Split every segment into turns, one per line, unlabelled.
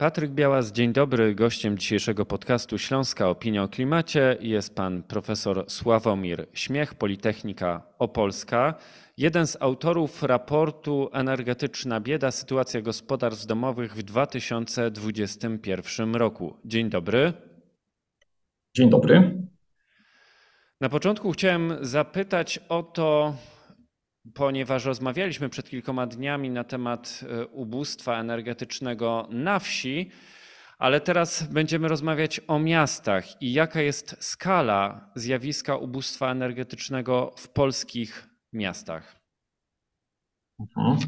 Patryk Białas, dzień dobry. Gościem dzisiejszego podcastu Śląska Opinia o Klimacie jest pan profesor Sławomir Śmiech, Politechnika Opolska. Jeden z autorów raportu Energetyczna bieda sytuacja gospodarstw domowych w 2021 roku. Dzień dobry.
Dzień dobry.
Na początku chciałem zapytać o to, ponieważ rozmawialiśmy przed kilkoma dniami na temat e, ubóstwa energetycznego na wsi, ale teraz będziemy rozmawiać o miastach i jaka jest skala zjawiska ubóstwa energetycznego w polskich miastach.
Mhm.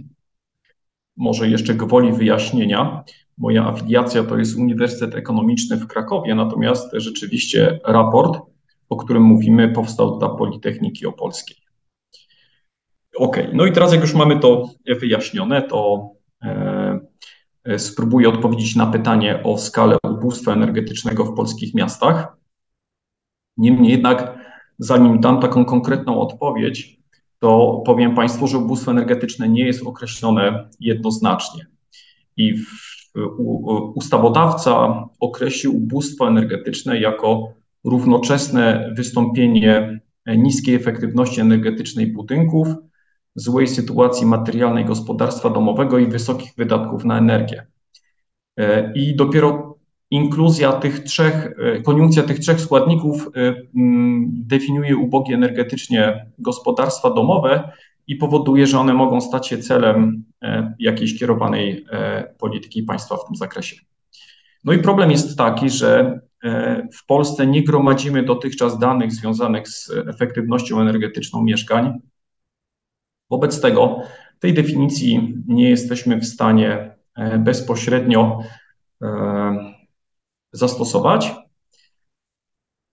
Może jeszcze gwoli wyjaśnienia. Moja afiliacja to jest Uniwersytet Ekonomiczny w Krakowie, natomiast rzeczywiście raport, o którym mówimy, powstał dla Politechniki Opolskiej. OK, no i teraz jak już mamy to wyjaśnione, to e, e, spróbuję odpowiedzieć na pytanie o skalę ubóstwa energetycznego w polskich miastach. Niemniej jednak, zanim dam taką konkretną odpowiedź, to powiem Państwu, że ubóstwo energetyczne nie jest określone jednoznacznie. I ustawodawca określił ubóstwo energetyczne jako równoczesne wystąpienie niskiej efektywności energetycznej budynków złej sytuacji materialnej gospodarstwa domowego i wysokich wydatków na energię. E, I dopiero inkluzja tych trzech, e, koniunkcja tych trzech składników e, definiuje ubogie energetycznie gospodarstwa domowe i powoduje, że one mogą stać się celem jakiejś kierowanej polityki państwa w tym zakresie. No i problem jest taki, że w Polsce nie gromadzimy dotychczas danych związanych z efektywnością energetyczną mieszkań, Wobec tego tej definicji nie jesteśmy w stanie e, bezpośrednio e, zastosować.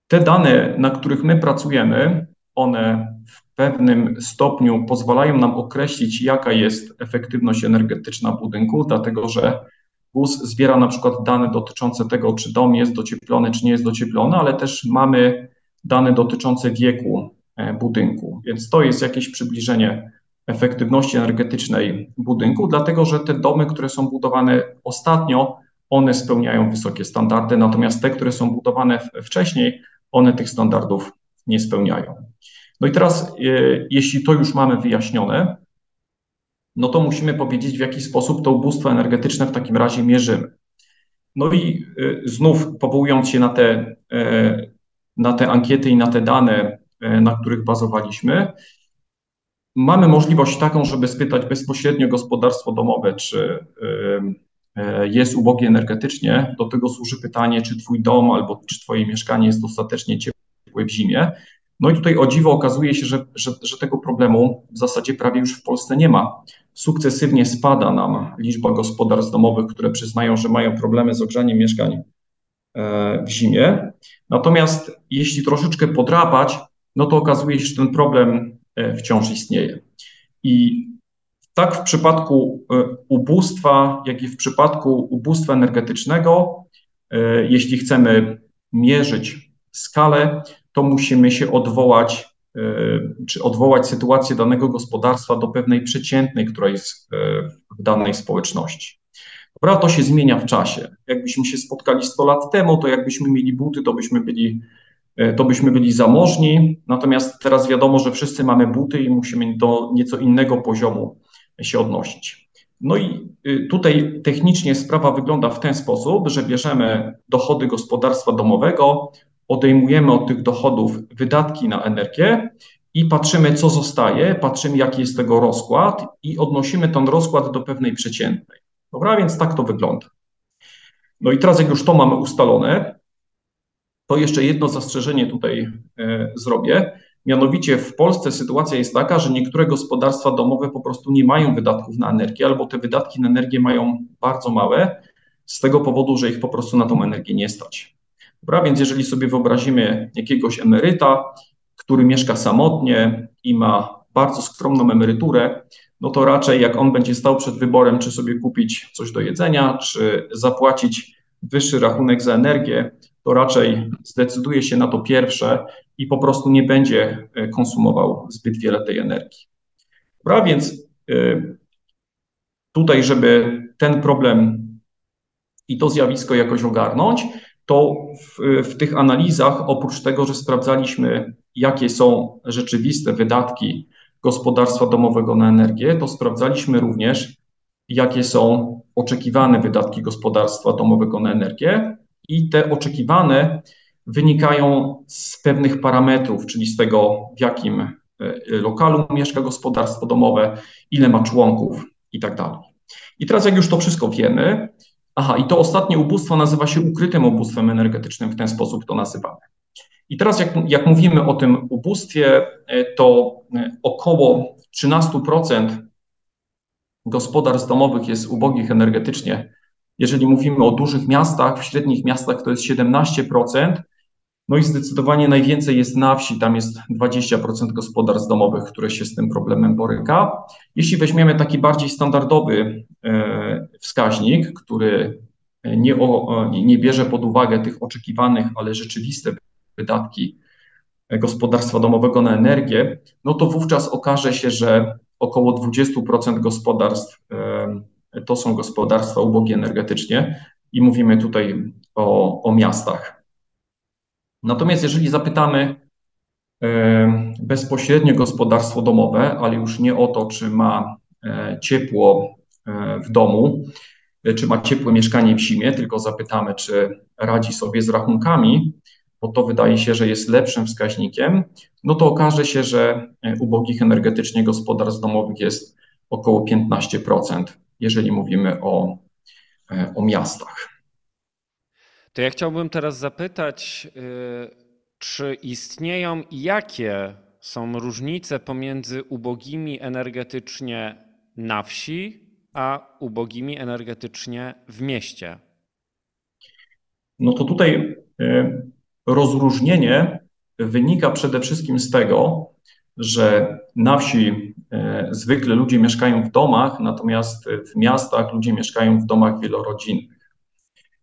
Te dane, na których my pracujemy, one w pewnym stopniu pozwalają nam określić, jaka jest efektywność energetyczna budynku, dlatego że GUS zbiera na przykład dane dotyczące tego, czy dom jest docieplony, czy nie jest docieplony, ale też mamy dane dotyczące wieku e, budynku, więc to jest jakieś przybliżenie efektywności energetycznej budynku, dlatego że te domy, które są budowane ostatnio, one spełniają wysokie standardy, natomiast te, które są budowane wcześniej, one tych standardów nie spełniają. No i teraz, e, jeśli to już mamy wyjaśnione, no to musimy powiedzieć, w jaki sposób to ubóstwo energetyczne w takim razie mierzymy. No i e, znów powołując się na te, e, na te ankiety i na te dane, na których bazowaliśmy, Mamy możliwość taką, żeby spytać bezpośrednio gospodarstwo domowe, czy e, jest ubogie energetycznie. Do tego służy pytanie, czy Twój dom albo czy Twoje mieszkanie jest dostatecznie ciepłe w zimie. No i tutaj o dziwo okazuje się, że, że, że tego problemu w zasadzie prawie już w Polsce nie ma. Sukcesywnie spada nam liczba gospodarstw domowych, które przyznają, że mają problemy z ogrzaniem mieszkań e, w zimie. Natomiast jeśli troszeczkę podrapać, no to okazuje się, że ten problem wciąż istnieje. I tak w przypadku e, ubóstwa, jak i w przypadku ubóstwa energetycznego, e, jeśli chcemy mierzyć skalę, to musimy się odwołać, czy odwołać sytuację danego gospodarstwa do pewnej przeciętnej, która jest w danej społeczności. Dobra, to się zmienia w czasie. Jakbyśmy się spotkali 100 lat temu, to jakbyśmy mieli buty, to byśmy byli E, to byśmy byli zamożni. Natomiast teraz wiadomo, że wszyscy mamy buty i musimy do nieco innego poziomu się odnosić. No i y, tutaj technicznie sprawa wygląda w ten sposób, że bierzemy dochody gospodarstwa domowego, odejmujemy od tych dochodów wydatki na energię i patrzymy, co zostaje, patrzymy, jaki jest tego rozkład i odnosimy ten rozkład do pewnej przeciętnej. Dobra, więc tak to wygląda. No i teraz, jak już to mamy ustalone, to jeszcze jedno zastrzeżenie tutaj e, zrobię. Mianowicie w Polsce sytuacja jest taka, że niektóre gospodarstwa domowe po prostu nie mają wydatków na energię, albo te wydatki na energię mają bardzo małe, z tego powodu, że ich po prostu na tą energię nie stać. Dobra, więc jeżeli sobie wyobrazimy jakiegoś emeryta, który mieszka samotnie i ma bardzo skromną emeryturę, no to raczej jak on będzie stał przed wyborem, czy sobie kupić coś do jedzenia, czy zapłacić wyższy rachunek za energię, to raczej zdecyduje się na to pierwsze i po prostu nie będzie e, konsumował zbyt wiele tej energii. Dobra, więc e, tutaj, żeby ten problem i to zjawisko jakoś ogarnąć, to w, w tych analizach, oprócz tego, że sprawdzaliśmy, jakie są rzeczywiste wydatki gospodarstwa domowego na energię, to sprawdzaliśmy również, jakie są oczekiwane wydatki gospodarstwa domowego na energię i te oczekiwane wynikają z pewnych parametrów, czyli z tego, w jakim e, lokalu mieszka gospodarstwo domowe, ile ma członków i tak dalej. I teraz, jak już to wszystko wiemy, aha, i to ostatnie ubóstwo nazywa się ukrytym ubóstwem energetycznym, w ten sposób to nazywamy. I teraz, jak, jak mówimy o tym ubóstwie, e, to e, około 13% gospodarstw domowych jest ubogich energetycznie. Jeżeli mówimy o dużych miastach, w średnich miastach to jest 17%. No i zdecydowanie najwięcej jest na wsi, tam jest 20% gospodarstw domowych, które się z tym problemem boryka. Jeśli weźmiemy taki bardziej standardowy e, wskaźnik, który nie, o, nie bierze pod uwagę tych oczekiwanych, ale rzeczywiste wydatki gospodarstwa domowego na energię, no to wówczas okaże się, że około 20% gospodarstw to są gospodarstwa ubogie energetycznie i mówimy tutaj o, o miastach. Natomiast jeżeli zapytamy bezpośrednio gospodarstwo domowe, ale już nie o to, czy ma e, ciepło e, w domu, czy ma ciepłe mieszkanie w zimie, tylko zapytamy, czy radzi sobie z rachunkami, bo to wydaje się, że jest lepszym wskaźnikiem, no to okaże się, że e, ubogich energetycznie gospodarstw domowych jest około 15%, jeżeli mówimy o, e, o miastach.
To ja chciałbym teraz zapytać, y, czy istnieją i jakie są różnice pomiędzy ubogimi energetycznie na wsi, a ubogimi energetycznie w mieście?
No to tutaj e, rozróżnienie wynika przede wszystkim z tego, że na wsi zwykle ludzie mieszkają w domach, natomiast w miastach ludzie mieszkają w domach wielorodzinnych.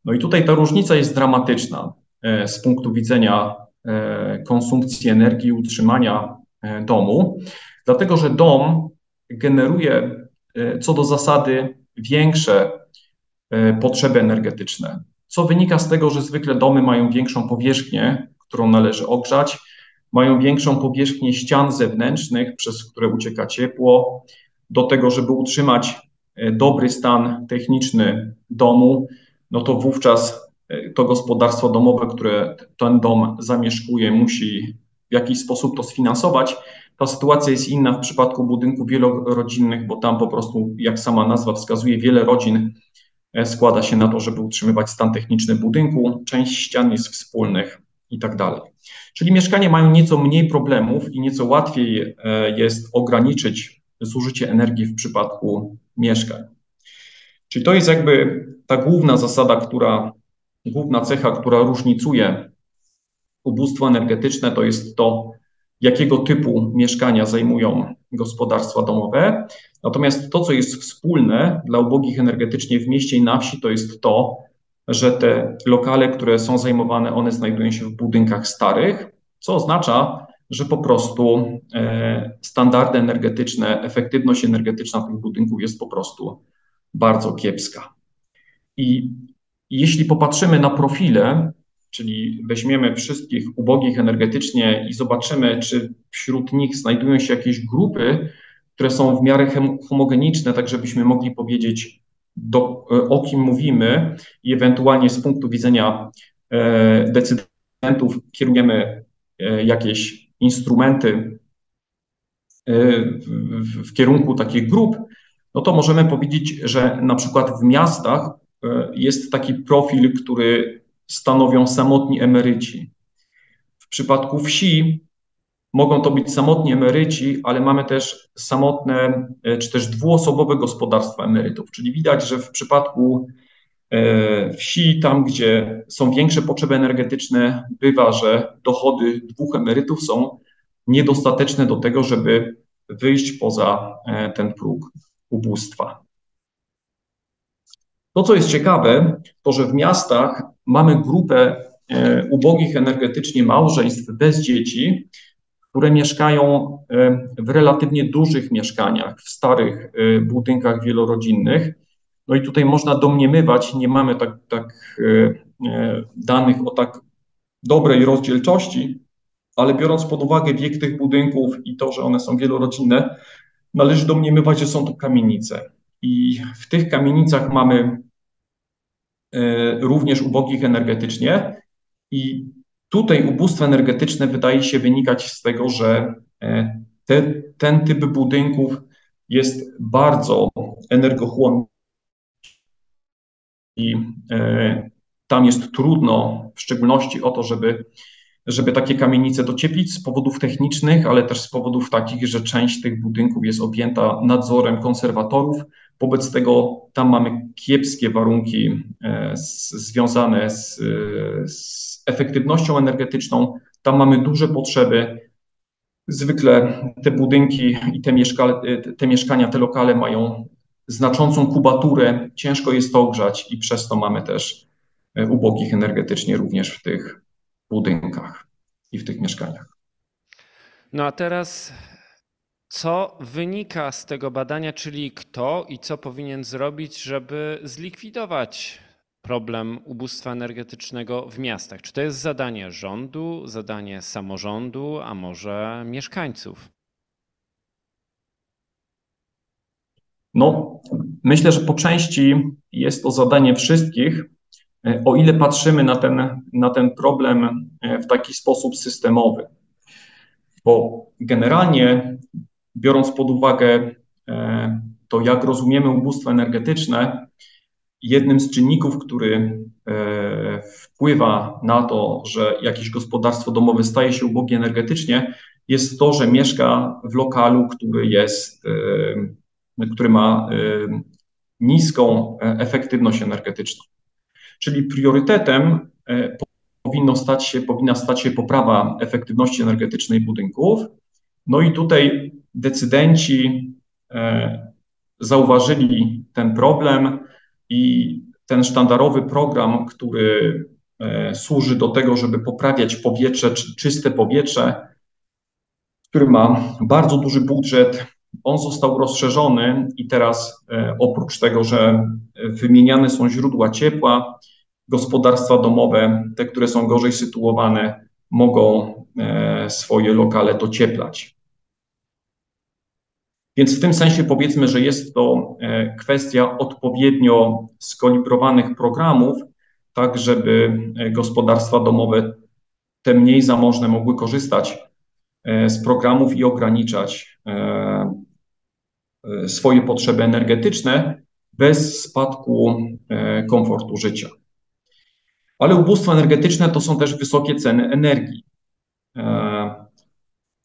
No i tutaj ta różnica jest dramatyczna e, z punktu widzenia e, konsumpcji energii i utrzymania domu, dlatego że dom generuje co do zasady większe potrzeby energetyczne co wynika z tego, że zwykle domy mają większą powierzchnię, którą należy ogrzać, mają większą powierzchnię ścian zewnętrznych, przez które ucieka ciepło. Do tego, żeby utrzymać e, dobry stan techniczny domu, no to wówczas e, to gospodarstwo domowe, które ten dom zamieszkuje, musi w jakiś sposób to sfinansować. Ta sytuacja jest inna w przypadku budynków wielorodzinnych, bo tam po prostu, jak sama nazwa wskazuje, wiele rodzin E, składa się na to, żeby utrzymywać stan techniczny budynku, część ścian jest wspólnych i tak dalej. Czyli mieszkania mają nieco mniej problemów i nieco łatwiej e, jest ograniczyć zużycie energii w przypadku mieszkań. Czyli to jest jakby ta główna zasada, która, główna cecha, która różnicuje ubóstwo energetyczne, to jest to, jakiego typu mieszkania zajmują gospodarstwa domowe. Natomiast to, co jest wspólne dla ubogich energetycznie w mieście i na wsi, to jest to, że te lokale, które są zajmowane, one znajdują się w budynkach starych, co oznacza, że po prostu e, standardy energetyczne, efektywność energetyczna tych budynków jest po prostu bardzo kiepska. I jeśli popatrzymy na profile czyli weźmiemy wszystkich ubogich energetycznie i zobaczymy, czy wśród nich znajdują się jakieś grupy, które są w miarę homogeniczne, tak żebyśmy mogli powiedzieć, do, o kim mówimy i ewentualnie z punktu widzenia e, decydentów kierujemy e, jakieś instrumenty e, w kierunku takich grup, no to możemy powiedzieć, że na przykład w miastach jest taki profil, który stanowią samotni emeryci. W przypadku wsi mogą to być samotni emeryci, ale mamy też samotne e, czy też dwuosobowe gospodarstwa emerytów. Czyli widać, że w przypadku e, wsi, tam gdzie są większe potrzeby energetyczne, bywa, że dochody dwóch emerytów są niedostateczne do tego, żeby wyjść poza e, ten próg ubóstwa. To, co jest ciekawe, to że w miastach mamy grupę ubogich energetycznie małżeństw bez dzieci, które mieszkają e, w relatywnie dużych mieszkaniach, w starych e, budynkach wielorodzinnych. No i tutaj można domniemywać, nie mamy tak, tak danych o tak dobrej rozdzielczości, ale biorąc pod uwagę wiek tych budynków i to, że one są wielorodzinne, należy domniemywać, że są to kamienice. I w tych kamienicach mamy e, również ubogich energetycznie. I tutaj ubóstwo energetyczne wydaje się wynikać z tego, że e, te, ten typ budynków jest bardzo energochłonny i e, tam jest trudno, w szczególności o to, żeby żeby takie kamienice docieplić z powodów technicznych, ale też z powodów takich, że część tych budynków jest objęta nadzorem konserwatorów. Wobec tego tam mamy kiepskie warunki e, związane z, z efektywnością energetyczną. Tam mamy duże potrzeby. Zwykle te budynki i te, mieszka te mieszkania, te lokale mają znaczącą kubaturę, ciężko jest to ogrzać i przez to mamy też e, ubogich energetycznie również w tych budynkach i w tych mieszkaniach.
No a teraz co wynika z tego badania, czyli kto i co powinien zrobić, żeby zlikwidować problem ubóstwa energetycznego w miastach? Czy to jest zadanie rządu, zadanie samorządu, a może mieszkańców?
No, myślę, że po części jest to zadanie wszystkich, o ile patrzymy na ten, na ten problem e, w taki sposób systemowy. Bo generalnie, biorąc pod uwagę e, to, jak rozumiemy ubóstwo energetyczne, jednym z czynników, który wpływa na to, że jakieś gospodarstwo domowe staje się ubogie energetycznie, jest to, że mieszka w lokalu, który jest, który ma niską efektywność energetyczną. Czyli priorytetem e, powinno stać się, powinna stać się poprawa efektywności energetycznej budynków. No i tutaj decydenci e, zauważyli ten problem i ten sztandarowy program, który e, służy do tego, żeby poprawiać powietrze, czyste powietrze, który ma bardzo duży budżet, on został rozszerzony i teraz oprócz tego, że wymieniane są źródła ciepła, gospodarstwa domowe, te, które są gorzej sytuowane, mogą e, swoje lokale docieplać. Więc w tym sensie powiedzmy, że jest to e, kwestia odpowiednio skalibrowanych programów, tak żeby e, gospodarstwa domowe, te mniej zamożne, mogły korzystać z programów i ograniczać swoje potrzeby energetyczne bez spadku komfortu życia. Ale ubóstwo energetyczne to są też wysokie ceny energii. E,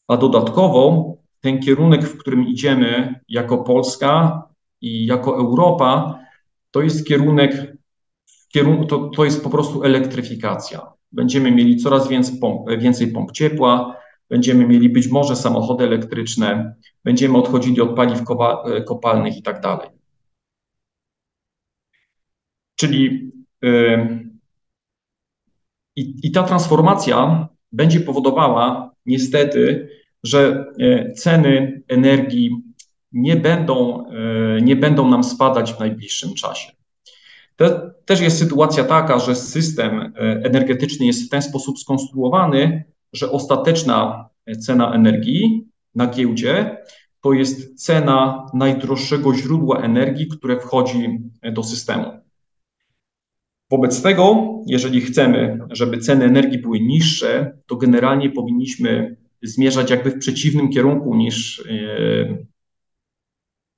a dodatkowo ten kierunek, w którym idziemy jako Polska i jako Europa, to jest kierunek, to, to jest po prostu elektryfikacja. Będziemy mieli coraz więcej pomp, więcej pomp ciepła, będziemy mieli być może samochody elektryczne, będziemy odchodzili od paliw kopalnych i tak dalej. Czyli yy, i, I ta transformacja będzie powodowała niestety, że e, ceny energii nie będą, e, nie będą nam spadać w najbliższym czasie. Też jest sytuacja taka, że system e, energetyczny jest w ten sposób skonstruowany, że ostateczna cena energii na giełdzie to jest cena najdroższego źródła energii, które wchodzi do systemu. Wobec tego, jeżeli chcemy, żeby ceny energii były niższe, to generalnie powinniśmy zmierzać jakby w przeciwnym kierunku niż e,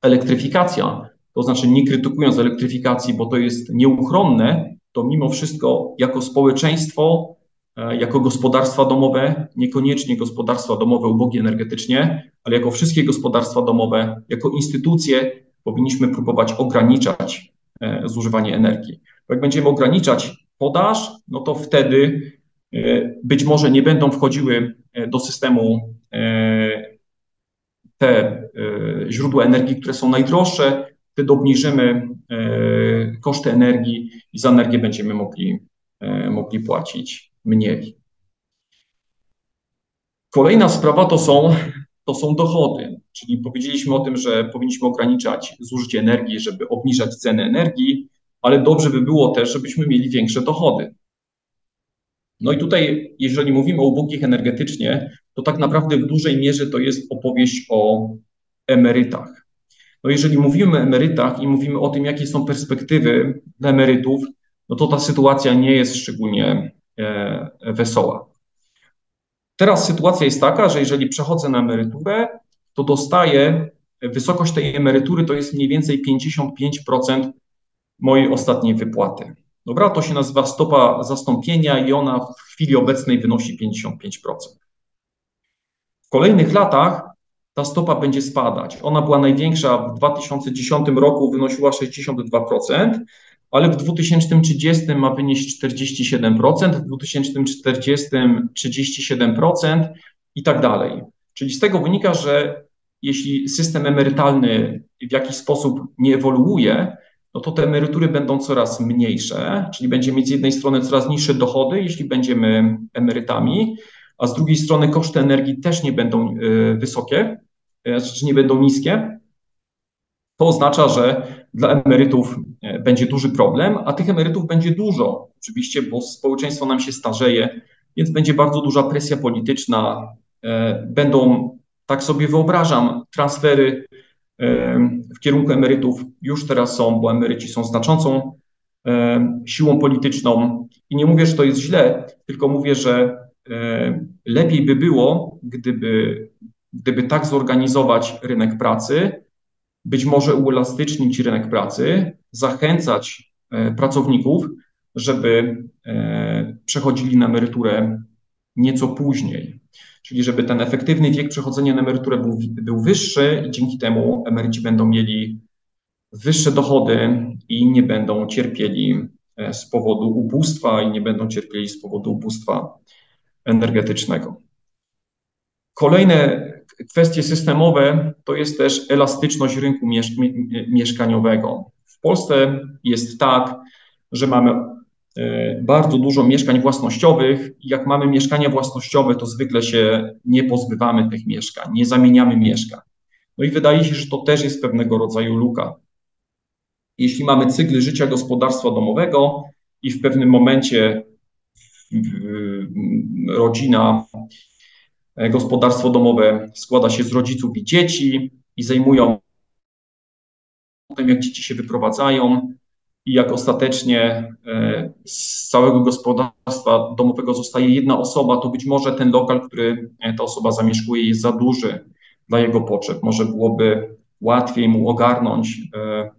elektryfikacja. To znaczy, nie krytykując elektryfikacji, bo to jest nieuchronne, to mimo wszystko jako społeczeństwo, e, jako gospodarstwa domowe, niekoniecznie gospodarstwa domowe ubogie energetycznie, ale jako wszystkie gospodarstwa domowe, jako instytucje powinniśmy próbować ograniczać e, zużywanie energii. Jak będziemy ograniczać podaż, no to wtedy być może nie będą wchodziły e, do systemu e, te źródła energii, które są najdroższe, wtedy obniżymy koszty energii i za energię będziemy mogli, mogli płacić mniej. Kolejna sprawa to są to są dochody, czyli powiedzieliśmy o tym, że powinniśmy ograniczać zużycie energii, żeby obniżać ceny energii, ale dobrze by było też, żebyśmy mieli większe dochody. No i tutaj, jeżeli mówimy o ubogich energetycznie, to tak naprawdę w dużej mierze to jest opowieść o emerytach. No jeżeli mówimy o emerytach i mówimy o tym, jakie są perspektywy dla emerytów, no to ta sytuacja nie jest szczególnie e, wesoła. Teraz sytuacja jest taka, że jeżeli przechodzę na emeryturę, to dostaję, wysokość tej emerytury to jest mniej więcej 55% mojej ostatniej wypłaty. Dobra, to się nazywa stopa zastąpienia i ona w chwili obecnej wynosi 55%. W kolejnych latach ta stopa będzie spadać. Ona była największa w 2010 roku, wynosiła 62%, ale w 2030 ma wynieść 47%, w 2040 37% i tak dalej. Czyli z tego wynika, że jeśli system emerytalny w jakiś sposób nie ewoluuje, no to te emerytury będą coraz mniejsze, czyli będziemy mieć z jednej strony coraz niższe dochody, jeśli będziemy emerytami, a z drugiej strony koszty energii też nie będą e, wysokie, e, znaczy nie będą niskie. To oznacza, że dla emerytów e, będzie duży problem, a tych emerytów będzie dużo, oczywiście, bo społeczeństwo nam się starzeje, więc będzie bardzo duża presja polityczna. Będą, tak sobie wyobrażam, transfery w kierunku emerytów już teraz są, bo emeryci są znaczącą siłą polityczną. I nie mówię, że to jest źle, tylko mówię, że lepiej by było, gdyby, gdyby tak zorganizować rynek pracy, być może uelastycznić rynek pracy, zachęcać e, pracowników, żeby e, przechodzili na emeryturę nieco później czyli żeby ten efektywny wiek przechodzenia na emeryturę był, był wyższy i dzięki temu emeryci będą mieli wyższe dochody i nie będą cierpieli e, z powodu ubóstwa i nie będą cierpieli z powodu ubóstwa energetycznego. Kolejne kwestie systemowe to jest też elastyczność rynku mieszkaniowego. W Polsce jest tak, że mamy bardzo dużo mieszkań własnościowych. Jak mamy mieszkania własnościowe, to zwykle się nie pozbywamy tych mieszkań, nie zamieniamy mieszkań. No i wydaje się, że to też jest pewnego rodzaju luka. Jeśli mamy cykl życia gospodarstwa domowego i w pewnym momencie rodzina, e, gospodarstwo domowe składa się z rodziców i dzieci i zajmują potem, jak dzieci się wyprowadzają, i jak ostatecznie e, z całego gospodarstwa domowego zostaje jedna osoba, to być może ten lokal, który e, ta osoba zamieszkuje, jest za duży dla jego potrzeb. Może byłoby łatwiej mu ogarnąć e,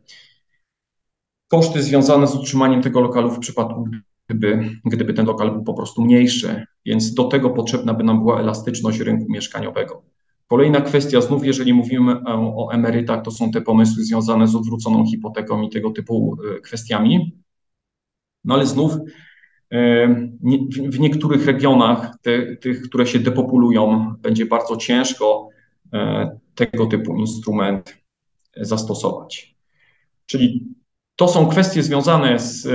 koszty związane z utrzymaniem tego lokalu w przypadku, gdyby, gdyby ten lokal był po prostu mniejszy. Więc do tego potrzebna by nam była elastyczność rynku mieszkaniowego. Kolejna kwestia, znów jeżeli mówimy o, o emerytach, to są te pomysły związane z odwróconą hipoteką i tego typu e, kwestiami. No ale znów e, w niektórych regionach, te, tych, które się depopulują, będzie bardzo ciężko e, tego typu instrument zastosować. Czyli to są kwestie związane z,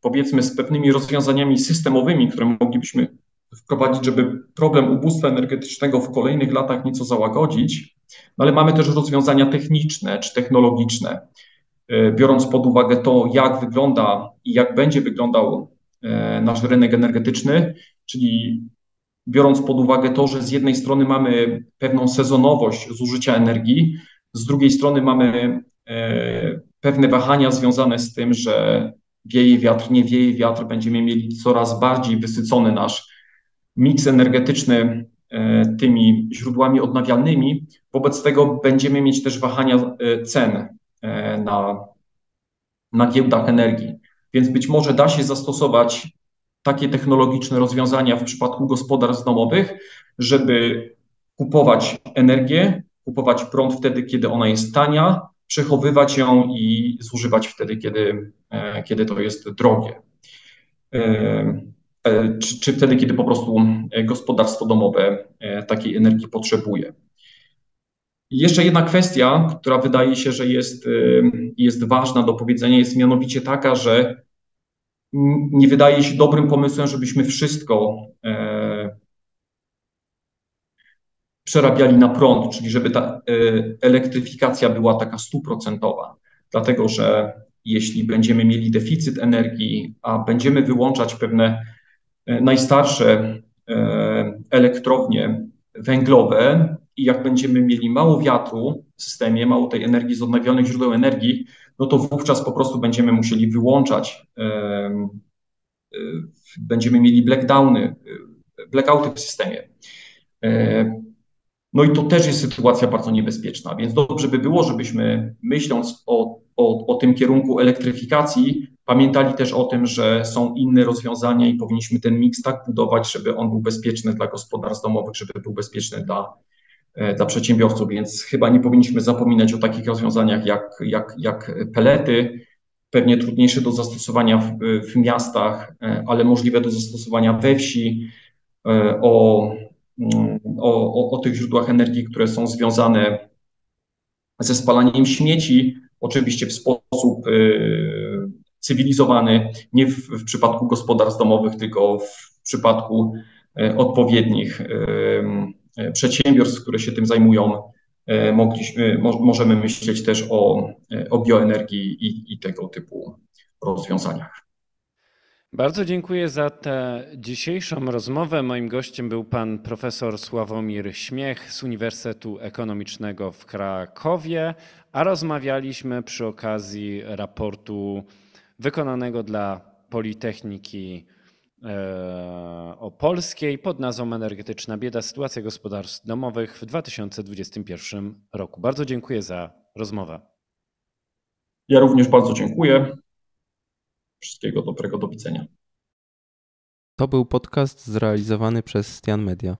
powiedzmy, z pewnymi rozwiązaniami systemowymi, które moglibyśmy wprowadzić, żeby problem ubóstwa energetycznego w kolejnych latach nieco załagodzić, no ale mamy też rozwiązania techniczne czy technologiczne. E, biorąc pod uwagę to, jak wygląda i jak będzie wyglądał e, nasz rynek energetyczny, czyli biorąc pod uwagę to, że z jednej strony mamy pewną sezonowość zużycia energii, z drugiej strony mamy e, pewne wahania związane z tym, że wieje wiatr, nie wieje wiatr, będziemy mieli coraz bardziej wysycony nasz miks energetyczny tymi źródłami odnawialnymi. Wobec tego będziemy mieć też wahania cen na, na giełdach energii. Więc być może da się zastosować takie technologiczne rozwiązania w przypadku gospodarstw domowych, żeby kupować energię, kupować prąd wtedy, kiedy ona jest tania, przechowywać ją i zużywać wtedy, kiedy, kiedy to jest drogie. E, czy, czy wtedy, kiedy po prostu e, gospodarstwo domowe e, takiej energii potrzebuje. Jeszcze jedna kwestia, która wydaje się, że jest, jest ważna do powiedzenia, jest mianowicie taka, że nie wydaje się dobrym pomysłem, żebyśmy wszystko przerabiali na prąd, czyli żeby ta elektryfikacja była taka stuprocentowa. Dlatego, że jeśli będziemy mieli deficyt energii, a będziemy wyłączać pewne najstarsze elektrownie węglowe i jak będziemy mieli mało wiatru w systemie, mało tej energii z odnawialnych źródeł energii, no to wówczas po prostu będziemy musieli wyłączać, będziemy mieli blackdowny, blackouty w systemie. No i to też jest sytuacja bardzo niebezpieczna, więc dobrze by było, żebyśmy myśląc o, o, o tym kierunku elektryfikacji, pamiętali też o tym, że są inne rozwiązania i powinniśmy ten miks tak budować, żeby on był bezpieczny dla gospodarstw domowych, żeby był bezpieczny dla, dla przedsiębiorców, więc chyba nie powinniśmy zapominać o takich rozwiązaniach jak, jak, jak pelety, pewnie trudniejsze do zastosowania w, w miastach, ale możliwe do zastosowania we wsi, o o, o, o tych źródłach energii, które są związane ze spalaniem śmieci, oczywiście w sposób y, cywilizowany, nie w, w, przypadku gospodarstw domowych, tylko w przypadku y, odpowiednich y, przedsiębiorstw, które się tym zajmują. Mogliśmy, mo, możemy myśleć też o, o bioenergii i, i tego typu rozwiązaniach.
Bardzo dziękuję za tę dzisiejszą rozmowę. Moim gościem był pan profesor Sławomir Śmiech z Uniwersytetu Ekonomicznego w Krakowie, a rozmawialiśmy przy okazji raportu wykonanego dla Politechniki e, Opolskiej pod nazwą Energetyczna bieda sytuacja gospodarstw domowych w 2021 roku. Bardzo dziękuję za rozmowę.
Ja również bardzo dziękuję. Wszystkiego dobrego, do widzenia.
To był podcast zrealizowany przez Stian Media.